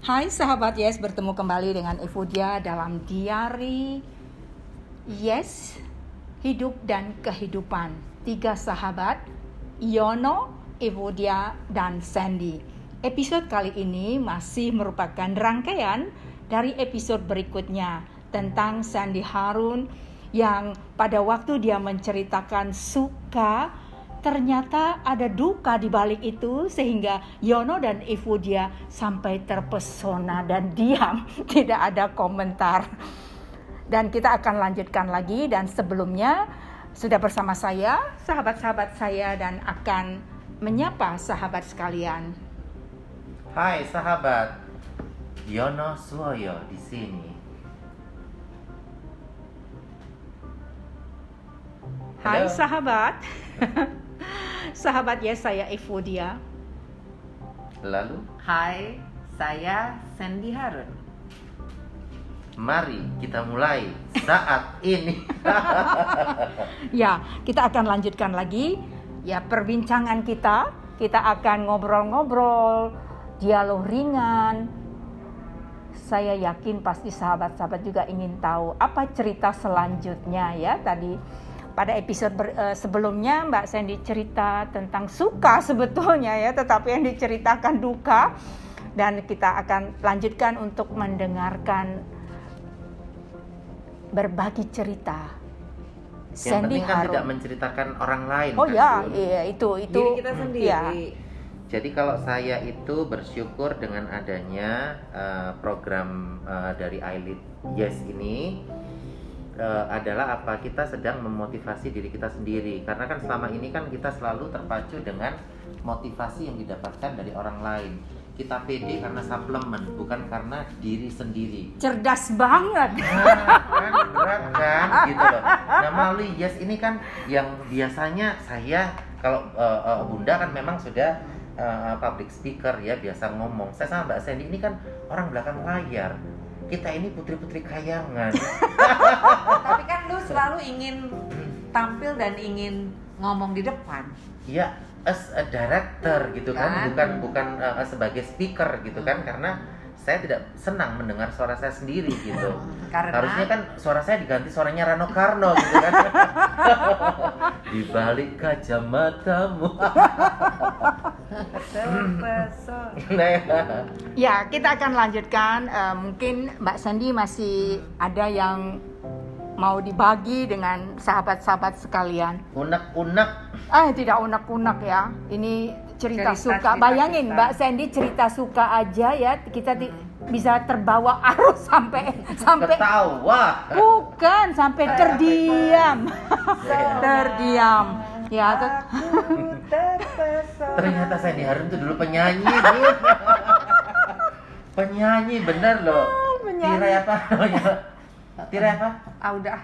Hai sahabat Yes, bertemu kembali dengan Evodia dalam diari Yes, hidup dan kehidupan. Tiga sahabat, Yono, Evodia, dan Sandy. Episode kali ini masih merupakan rangkaian dari episode berikutnya tentang Sandy Harun yang pada waktu dia menceritakan suka ternyata ada duka di balik itu sehingga Yono dan Evodia sampai terpesona dan diam, tidak ada komentar. Dan kita akan lanjutkan lagi dan sebelumnya sudah bersama saya, sahabat-sahabat saya dan akan menyapa sahabat sekalian. Hai sahabat, Yono Suwoyo di sini. Hai Halo. sahabat. sahabat ya saya Evodia. Lalu, Hai, saya Sandy Harun. mari kita mulai saat ini. Ya, kita akan lanjutkan lagi ya perbincangan kita. Kita akan ngobrol-ngobrol, dialog ringan. Saya yakin pasti sahabat-sahabat juga ingin tahu apa cerita selanjutnya ya tadi pada episode ber- eh, sebelumnya Mbak Sandy cerita tentang suka sebetulnya ya, tetapi yang diceritakan duka dan kita akan lanjutkan untuk mendengarkan berbagi cerita. Yang penting kan Harun. tidak menceritakan orang lain. Oh kan, ya, Bun? iya itu itu. Diri kita sendiri. Ya. Jadi kalau saya itu bersyukur dengan adanya eh, program eh, dari iLead Yes ini eh, adalah apa kita sedang memotivasi diri kita sendiri karena kan selama ini kan kita selalu terpacu dengan motivasi yang didapatkan dari orang lain. Kita pede karena suplemen bukan karena diri sendiri. Cerdas banget. Nah, kan berat kan gitu loh. Nah melalui Yes ini kan yang biasanya saya kalau eh, eh, Bunda kan memang sudah eh, public speaker ya biasa ngomong. Saya sama Mbak Sandy ini kan orang belakang layar. Kita ini putri-putri kayangan. Tapi kan lu selalu ingin tampil dan ingin ngomong di depan. ya as a director gitu kan, Kan. bukan bukan eh, sebagai speaker gitu kan karena saya tidak senang mendengar suara saya sendiri gitu. Karena Harusnya kan suara saya diganti suaranya Rano Karno gitu kan. Di balik kacamatamu. Nah, Ya, kita akan lanjutkan. Eh, mungkin Mbak Sandy masih ada yang mau dibagi dengan sahabat-sahabat sekalian. unek-unek Ah, tidak unek-unek ya. Ini cerita, Cerita, suka. cerita, Bayangin cerita. Mbak Sandy cerita suka aja ya. Kita ti- bisa terbawa arus sampai sampai ketawa. bukan sampai terdiam. terdiam. Ya. Ternyata Sandy Harun tuh dulu penyanyi, Bu. penyanyi bener loh. penyanyi. Tirai apa? Tirai apa? Ah, udah.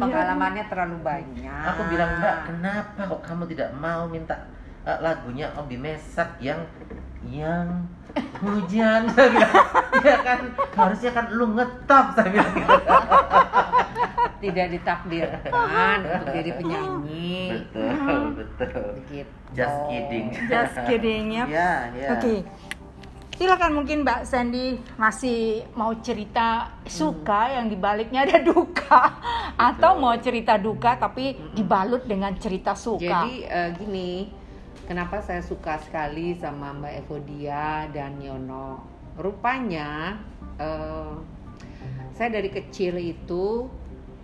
Pengalamannya terlalu banyak. Aku bilang Mbak, kenapa kok kamu tidak mau minta eh, lagunya Obi Mesak yang yang hujan? Ya kan harusnya kan lu ngetop saya bilang gitu. tidak ditakdirkan untuk jadi penyanyi. Betul, betul. Begitu. Just kidding. just kidding ya. Ya, ya. Oke. Silakan mungkin Mbak Sandy masih mau cerita suka yang dibaliknya ada duka atau mau cerita duka tapi dibalut dengan cerita suka. Jadi eh, gini, kenapa saya suka sekali sama Mbak Evodia dan Yono? Rupanya eh, saya dari kecil itu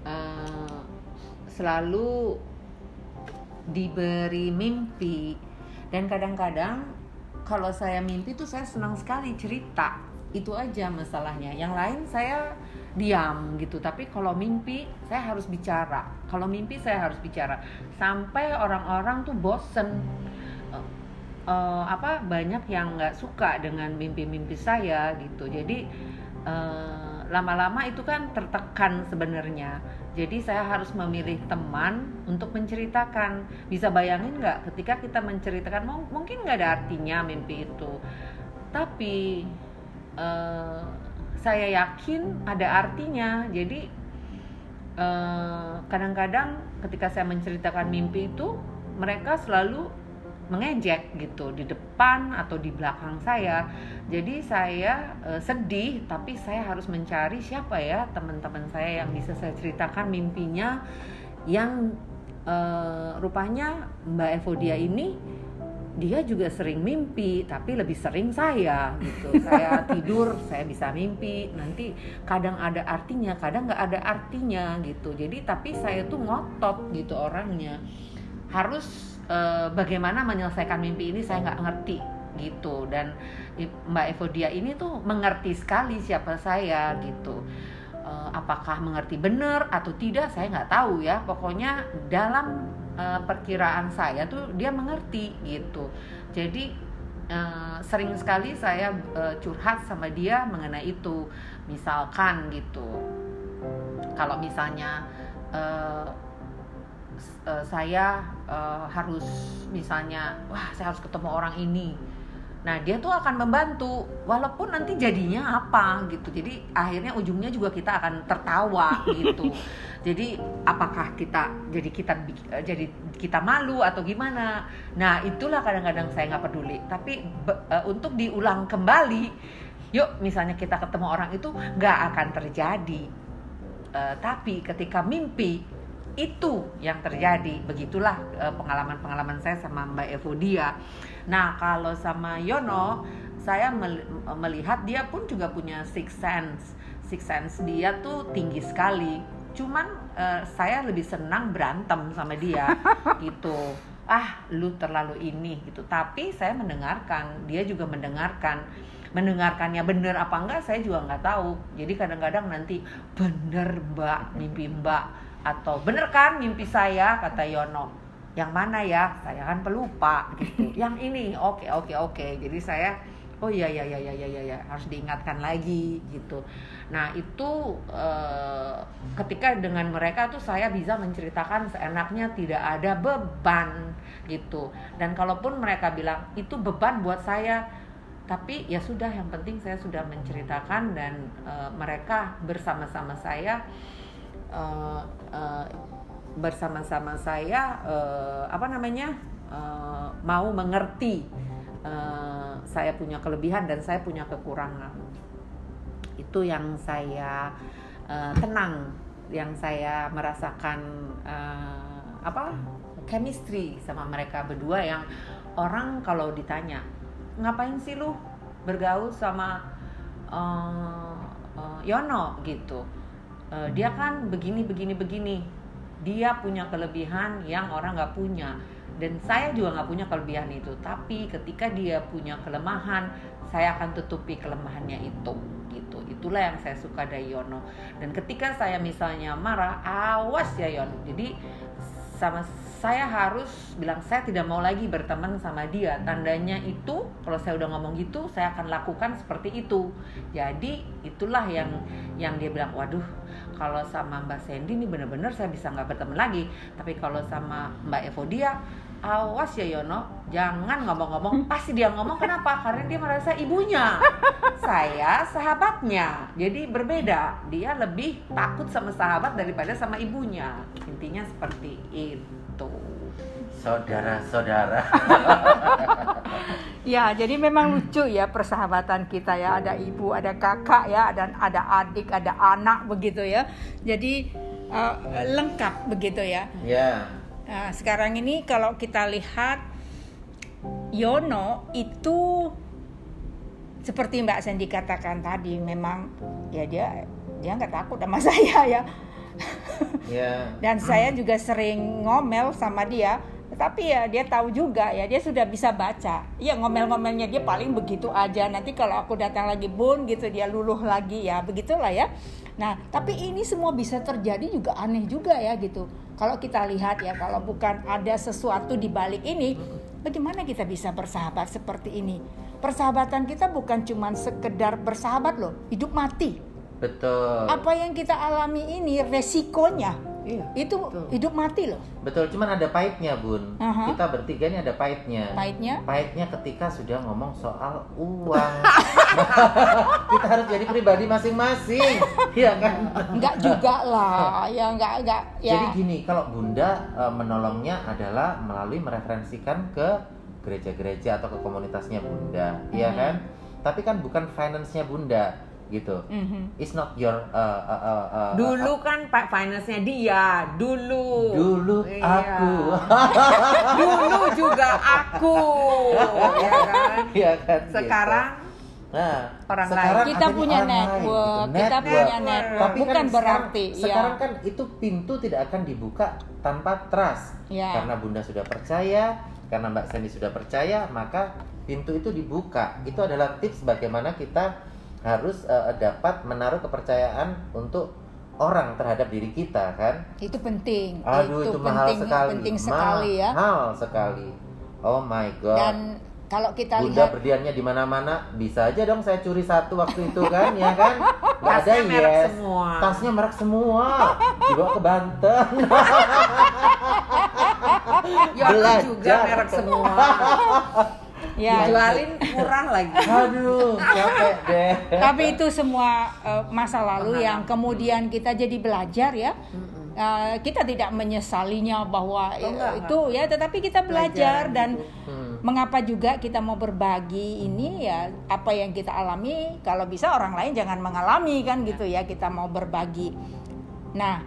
eh, selalu diberi mimpi dan kadang-kadang kalau saya mimpi tuh saya senang sekali cerita. Itu aja masalahnya. Yang lain saya diam gitu. Tapi kalau mimpi saya harus bicara. Kalau mimpi saya harus bicara. Sampai orang-orang tuh bosen. Eh, eh, apa banyak yang nggak suka dengan mimpi-mimpi saya gitu. Jadi eh, lama-lama itu kan tertekan sebenarnya jadi saya harus memilih teman untuk menceritakan. Bisa bayangin nggak ketika kita menceritakan mung- mungkin nggak ada artinya mimpi itu. Tapi eh, saya yakin ada artinya. Jadi eh, kadang-kadang ketika saya menceritakan mimpi itu mereka selalu mengejek gitu di depan atau di belakang saya. Jadi saya eh, sedih tapi saya harus mencari siapa ya teman-teman saya yang bisa saya ceritakan mimpinya yang eh, rupanya Mbak Evodia ini dia juga sering mimpi tapi lebih sering saya gitu. Saya tidur saya bisa mimpi. Nanti kadang ada artinya kadang nggak ada artinya gitu. Jadi tapi saya tuh ngotot gitu orangnya. Harus eh, bagaimana menyelesaikan mimpi ini saya nggak ngerti gitu. Dan Mbak Evodia ini tuh mengerti sekali siapa saya gitu. Eh, apakah mengerti benar atau tidak saya nggak tahu ya. Pokoknya dalam uh, perkiraan saya tuh dia mengerti gitu. Jadi sering sekali saya curhat sama dia mengenai itu. Misalkan gitu. Kalau misalnya uh, saya uh, harus misalnya wah saya harus ketemu orang ini Nah, dia tuh akan membantu walaupun nanti jadinya apa gitu. Jadi akhirnya ujungnya juga kita akan tertawa gitu. Jadi apakah kita jadi kita jadi kita malu atau gimana? Nah, itulah kadang-kadang saya nggak peduli. Tapi uh, untuk diulang kembali, yuk misalnya kita ketemu orang itu nggak akan terjadi. Uh, tapi ketika mimpi itu yang terjadi. Begitulah uh, pengalaman-pengalaman saya sama Mbak Evodia. Nah kalau sama Yono saya melihat dia pun juga punya six sense. Six sense dia tuh tinggi sekali. Cuman uh, saya lebih senang berantem sama dia gitu. Ah lu terlalu ini gitu. Tapi saya mendengarkan dia juga mendengarkan. Mendengarkannya bener apa enggak saya juga nggak tahu. Jadi kadang-kadang nanti bener mbak mimpi mbak atau bener kan mimpi saya? kata Yono. Yang mana ya? Saya kan pelupa gitu. Yang ini oke okay, oke okay, oke. Okay. jadi saya oh iya iya iya iya iya ya, harus diingatkan lagi gitu. Nah itu eh, ketika dengan mereka tuh saya bisa menceritakan seenaknya tidak ada beban gitu. Dan kalaupun mereka bilang itu beban buat saya tapi ya sudah yang penting saya sudah menceritakan dan uh, mereka bersama-sama saya uh, uh, bersama-sama saya uh, apa namanya uh, mau mengerti uh, saya punya kelebihan dan saya punya kekurangan. Itu yang saya uh, tenang yang saya merasakan uh, apa chemistry sama mereka berdua yang orang kalau ditanya ngapain sih lu bergaul sama uh, uh, Yono? gitu uh, dia kan begini begini begini. Dia punya kelebihan yang orang nggak punya. Dan saya juga nggak punya kelebihan itu. Tapi ketika dia punya kelemahan saya akan tutupi kelemahannya itu gitu. Itulah yang saya suka dari Yono. Dan ketika saya misalnya marah awas ya Yono. Jadi sama saya harus bilang saya tidak mau lagi berteman sama dia. Tandanya itu kalau saya udah ngomong gitu saya akan lakukan seperti itu. Jadi itulah yang yang dia bilang waduh kalau sama Mbak Sandy ini bener-bener saya bisa nggak berteman lagi. Tapi kalau sama Mbak Evodia awas ya Yono. Jangan ngomong-ngomong. Pasti dia ngomong kenapa? Karena dia merasa ibunya. Saya sahabatnya. Jadi berbeda. Dia lebih takut sama sahabat daripada sama ibunya. Intinya seperti itu saudara-saudara. Ya jadi memang lucu ya persahabatan kita ya. Ada ibu ada kakak ya dan ada adik ada anak begitu ya. Jadi uh, lengkap begitu ya. Ya. Nah, sekarang ini kalau kita lihat Yono itu seperti Mbak Sandy katakan tadi memang ya dia dia nggak takut sama saya ya. Yeah. dan saya juga sering ngomel sama dia tapi ya dia tahu juga ya dia sudah bisa baca. Ya ngomel-ngomelnya dia paling begitu aja. Nanti kalau aku datang lagi bun gitu dia luluh lagi ya begitulah ya. Nah tapi ini semua bisa terjadi juga aneh juga ya gitu. Kalau kita lihat ya kalau bukan ada sesuatu di balik ini bagaimana kita bisa bersahabat seperti ini? Persahabatan kita bukan cuma sekedar bersahabat loh hidup mati betul apa yang kita alami ini resikonya Iya. Itu betul. hidup mati loh. Betul, cuman ada pahitnya, Bun. Uh-huh. Kita bertiga ini ada pahitnya. Pahitnya? Pahitnya ketika sudah ngomong soal uang. kita harus jadi pribadi masing-masing. Iya kan? Enggak juga lah. Ya enggak enggak ya. Jadi gini, kalau Bunda e, menolongnya adalah melalui mereferensikan ke gereja-gereja atau ke komunitasnya Bunda, iya Mhm. kan? Tapi kan bukan finance-nya Bunda gitu. Mhm. It's not your uh, uh, uh, uh, Dulu kan Pak finance-nya dia, dulu. dulu Iya. aku. Dulu juga aku, ya kan? Iya kan? gitu. Sekarang Nah, orang sekarang Kita adanya punya orang lain, network, gitu. kita Network. punya network. Tapi Bukan kan berarti, sekarang, ya. sekarang kan itu pintu tidak akan dibuka tanpa trust. Ya. Karena Bunda sudah percaya, karena Mbak Sandy sudah percaya, maka pintu itu dibuka. Itu adalah tips bagaimana kita harus eh, dapat menaruh kepercayaan untuk orang terhadap diri kita kan. Itu penting. Aduh itu, mahal penting, sekali. penting sekali ya. Mahal sekali. Oh my god. Dan kalau kita Bunda lihat berdiamnya di mana-mana, bisa aja dong saya curi satu waktu itu kan, ya kan? Gak ada Tasnya merek yes. semua. Tasnya merek semua. Dibawa ke Banten. ya Belajar. juga merek semua. ya Jualin murah lagi. Aduh, capek deh. tapi itu semua eh, masa lalu yang kemudian kita jadi belajar ya. Eh, kita tidak menyesalinya bahwa Oh, enggak, eh, itu ya, tetapi kita belajar Pelajaran dan gitu. Hmm. mengapa juga kita mau berbagi ini ya apa yang kita alami kalau bisa orang lain jangan mengalami kan gitu ya kita mau berbagi. Nah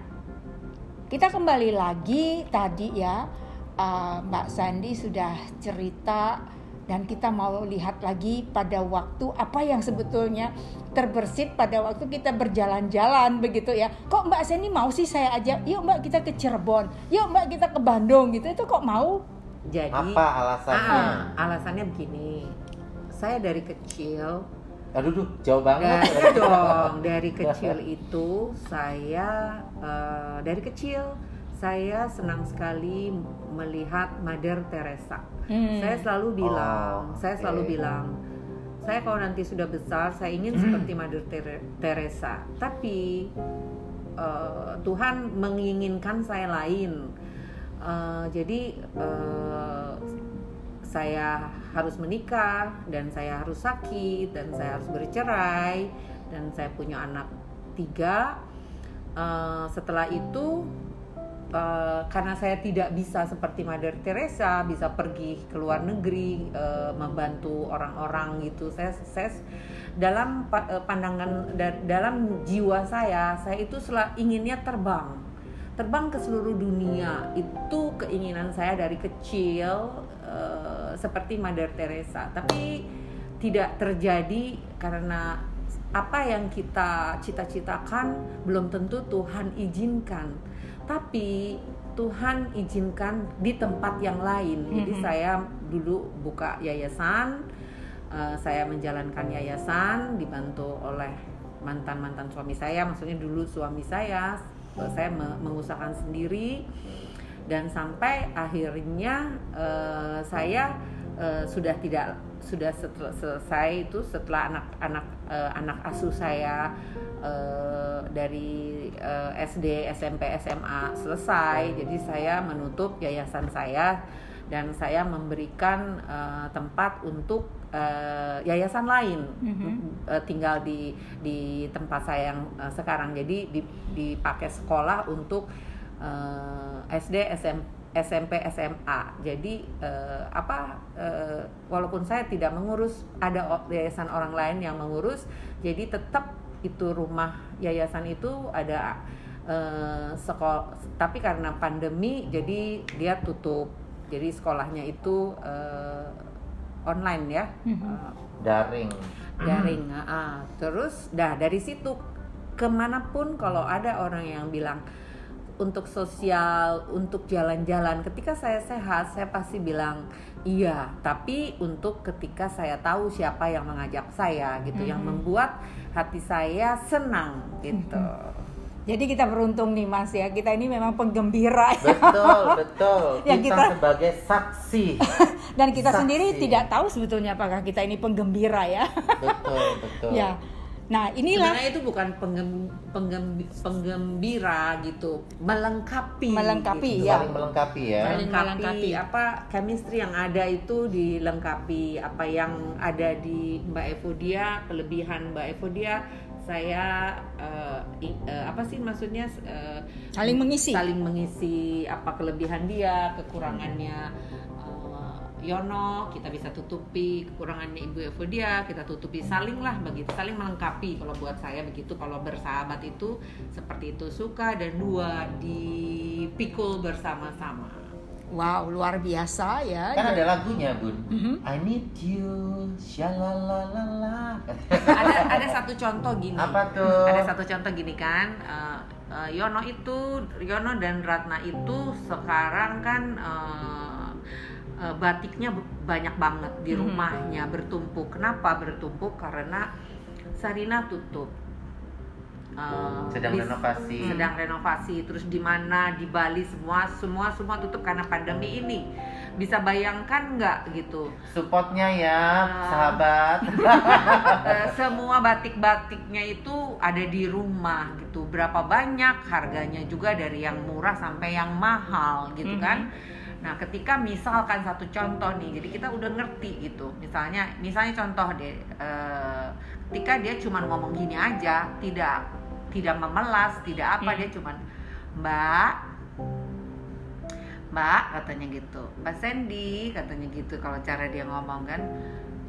kita kembali lagi tadi ya eh, Mbak Sandi sudah cerita dan kita mau lihat lagi pada waktu apa yang sebetulnya terbersit pada waktu kita berjalan-jalan begitu ya. Kok Mbak Sandi mau sih saya ajak, yuk Mbak kita ke Cirebon, yuk Mbak kita ke Bandung gitu. Itu kok mau? Jadi Apa alasannya? ah, alasannya begini. Saya dari kecil Aduh, duh, jauh banget. dari dong dari kecil itu saya eh, dari kecil saya senang sekali melihat Mother Teresa. Hmm. Saya selalu bilang, Oh, saya selalu oke. bilang, saya kalau nanti sudah besar saya ingin seperti Mother Tere- Teresa. Tapi eh, Tuhan menginginkan saya lain. Eh, jadi eh, saya harus menikah dan saya harus sakit dan saya harus bercerai dan saya punya anak tiga. Eh, setelah itu eh, karena saya tidak bisa seperti Mother Teresa bisa pergi ke luar negeri eh, membantu orang-orang gitu. Saya saya dalam eh, pandangan da- dalam jiwa saya saya itu sela- inginnya terbang. Terbang ke seluruh dunia. Itu keinginan saya dari kecil eh, seperti Mother Teresa. Tapi tidak terjadi karena apa yang kita cita-citakan belum tentu Tuhan izinkan tapi Tuhan izinkan di tempat yang lain. Jadi Mhm. saya dulu buka yayasan eh, saya menjalankan yayasan dibantu oleh mantan-mantan suami saya. Maksudnya dulu suami saya eh, saya me- mengusahakan sendiri. Dan sampai akhirnya eh, saya eh, sudah tidak sudah setel- selesai itu setelah anak-anak eh, anak asuh saya eh, dari eh, SD SMP SMA selesai. Jadi saya menutup yayasan saya dan saya memberikan eh, tempat untuk eh, yayasan lain. Mhm. eh, tinggal di di tempat saya yang eh, sekarang. Jadi di- dipakai sekolah untuk eh, SD SM, SMP SMA jadi eh, apa eh, walaupun saya tidak mengurus ada yayasan orang lain yang mengurus jadi tetap itu rumah yayasan itu ada eh, sekolah tapi karena pandemi jadi dia tutup jadi sekolahnya itu eh, online ya. Eh, Daring. daring ah. terus dah dari situ ke mana pun kalau ada orang yang bilang untuk sosial untuk jalan-jalan ketika saya sehat saya pasti bilang iya tapi untuk ketika saya tahu siapa yang mengajak saya gitu yang Mhm. membuat hati saya senang gitu Jadi kita beruntung nih Mas ya. Kita ini memang penggembira ya. Betul, betul. Yang kita, kita- sebagai saksi. Dan kita Saksi. sendiri tidak tahu sebetulnya apakah kita ini penggembira ya. betul, betul. ya. Nah, inilah sebenarnya itu bukan penggem- penggem- penggembira gitu melengkapi Melengkapi, gitu. ya. Saling melengkapi ya. Melengkapi melengkapi. apa chemistry yang ada itu dilengkapi apa yang ada di Mbak Evodia kelebihan Mbak Evodia saya eh, i- eh, apa sih maksudnya eh, Saling mengisi. saling mengisi apa kelebihan dia kekurangannya Yono kita bisa tutupi kekurangannya Ibu Evodia kita tutupi saling lah begitu saling melengkapi kalau buat saya begitu kalau bersahabat itu seperti itu suka dan dua dipikul bersama-sama Wow, luar biasa ya. Kan ada lagunya, Bun. Mhm. I need you, shalalalala. ada ada satu contoh gini Apa tuh? ada satu contoh gini kan eh, eh, Yono itu Yono dan Ratna itu sekarang kan eh, eh, batiknya banyak banget di Mhm. rumahnya bertumpuk kenapa bertumpuk karena Sarina tutup Eh, Sedang bis- renovasi. sedang renovasi terus di mana di Bali semua semua semua tutup karena pandemi ini bisa bayangkan nggak gitu Supportnya ya, Ah. sahabat. Eh, semua batik-batiknya itu ada di rumah gitu. Berapa banyak harganya juga dari yang murah sampai yang mahal gitu Mhm. kan. Nah, ketika misalkan satu contoh nih, jadi kita udah ngerti gitu. Misalnya, misalnya contoh deh, eh, ketika dia cuma ngomong gini aja, tidak tidak memelas, tidak apa, Hmm. dia cuman Mbak, Mbak katanya gitu, Mbak Sandy katanya gitu kalau cara dia ngomong kan,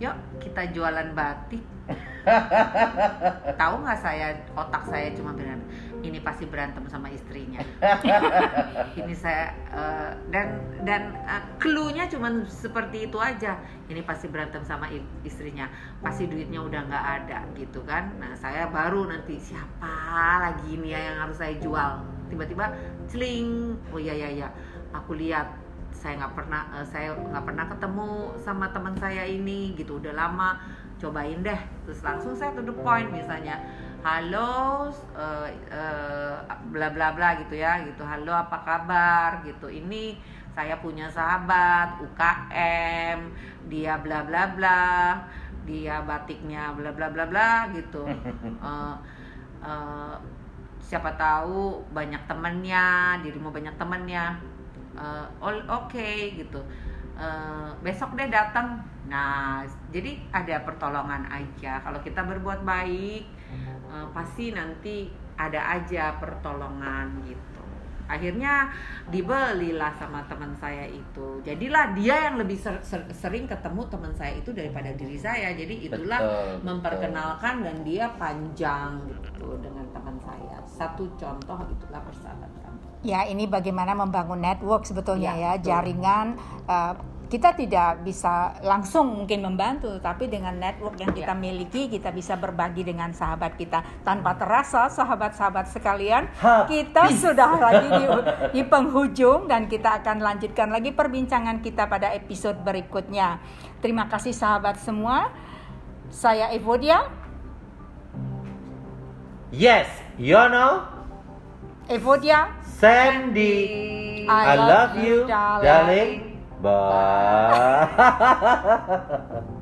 yuk kita jualan batik. Tahu nggak saya otak saya cuma bilang ini pasti berantem sama istrinya. ini saya eh, dan dan eh, clue-nya cuma seperti itu aja. Ini pasti berantem sama istrinya. Pasti duitnya udah nggak ada gitu kan. Nah saya baru nanti siapa lagi ini ya yang harus saya jual. Tiba-tiba celing. Oh iya iya iya. Aku lihat saya nggak pernah eh, saya nggak pernah ketemu sama teman saya ini gitu udah lama cobain deh terus langsung saya to the point misalnya halo eh, eh, bla bla bla gitu ya gitu. Halo apa kabar? Gitu. Ini saya punya sahabat UKM dia bla bla bla dia batiknya bla bla bla bla gitu. Eh, eh, siapa tahu banyak temennya dirimu banyak temennya. Ol- oke gitu. Eh, besok deh datang. Nah jadi ada pertolongan aja. Kalau kita berbuat baik eh, pasti nanti ada aja pertolongan gitu akhirnya dibelilah sama teman saya itu jadilah dia yang lebih ser- ser- sering ketemu teman saya itu daripada diri saya jadi itulah Betul, betul. memperkenalkan dan dia panjang gitu dengan teman saya satu contoh itulah persahabatan Ya, ini bagaimana membangun network sebetulnya Ya, ya, betul. jaringan. eh, kita tidak bisa langsung mungkin membantu, tapi dengan network yang kita Ya. miliki, kita bisa berbagi dengan sahabat kita tanpa terasa, sahabat-sahabat sekalian. Habis. Kita sudah lagi di, di penghujung dan kita akan lanjutkan lagi perbincangan kita pada episode berikutnya. Terima kasih sahabat semua. Saya Evodia, Yes, Yono, Evodia. Sandy. I I love love you, you, darling. Darling. Bye.